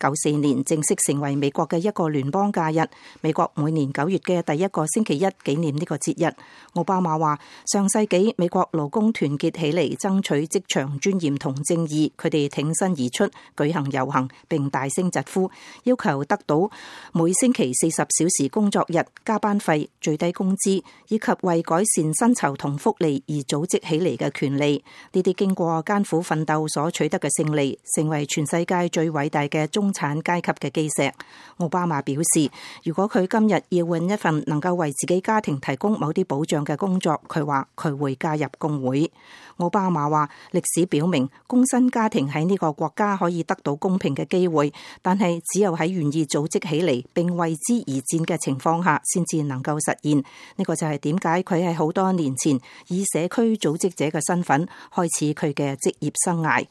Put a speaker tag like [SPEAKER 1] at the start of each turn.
[SPEAKER 1] 九四年正式成为美国嘅一个联邦假日，美国每年九月嘅第一个星期一纪念呢个节日。奥巴马话：上世纪美国劳工团结起嚟，争取职场尊严同正义，佢哋挺身而出，举行游行，并大声疾呼，要求得到每星期四十小时工作日、加班费、最低工资以及为改善薪酬同福利而组织起嚟嘅权利。呢啲经过艰苦奋斗所取得嘅胜利，成为全世界最伟大嘅中。产阶级嘅基石。奥巴马表示，如果佢今日要揾一份能够为自己家庭提供某啲保障嘅工作，佢话佢会加入工会。奥巴马话，历史表明工薪家庭喺呢个国家可以得到公平嘅机会，但系只有喺愿意组织起嚟并为之而战嘅情况下，先至能够实现。呢个就系点解佢喺好多年前以社区组织者嘅身份开始佢嘅职业生涯。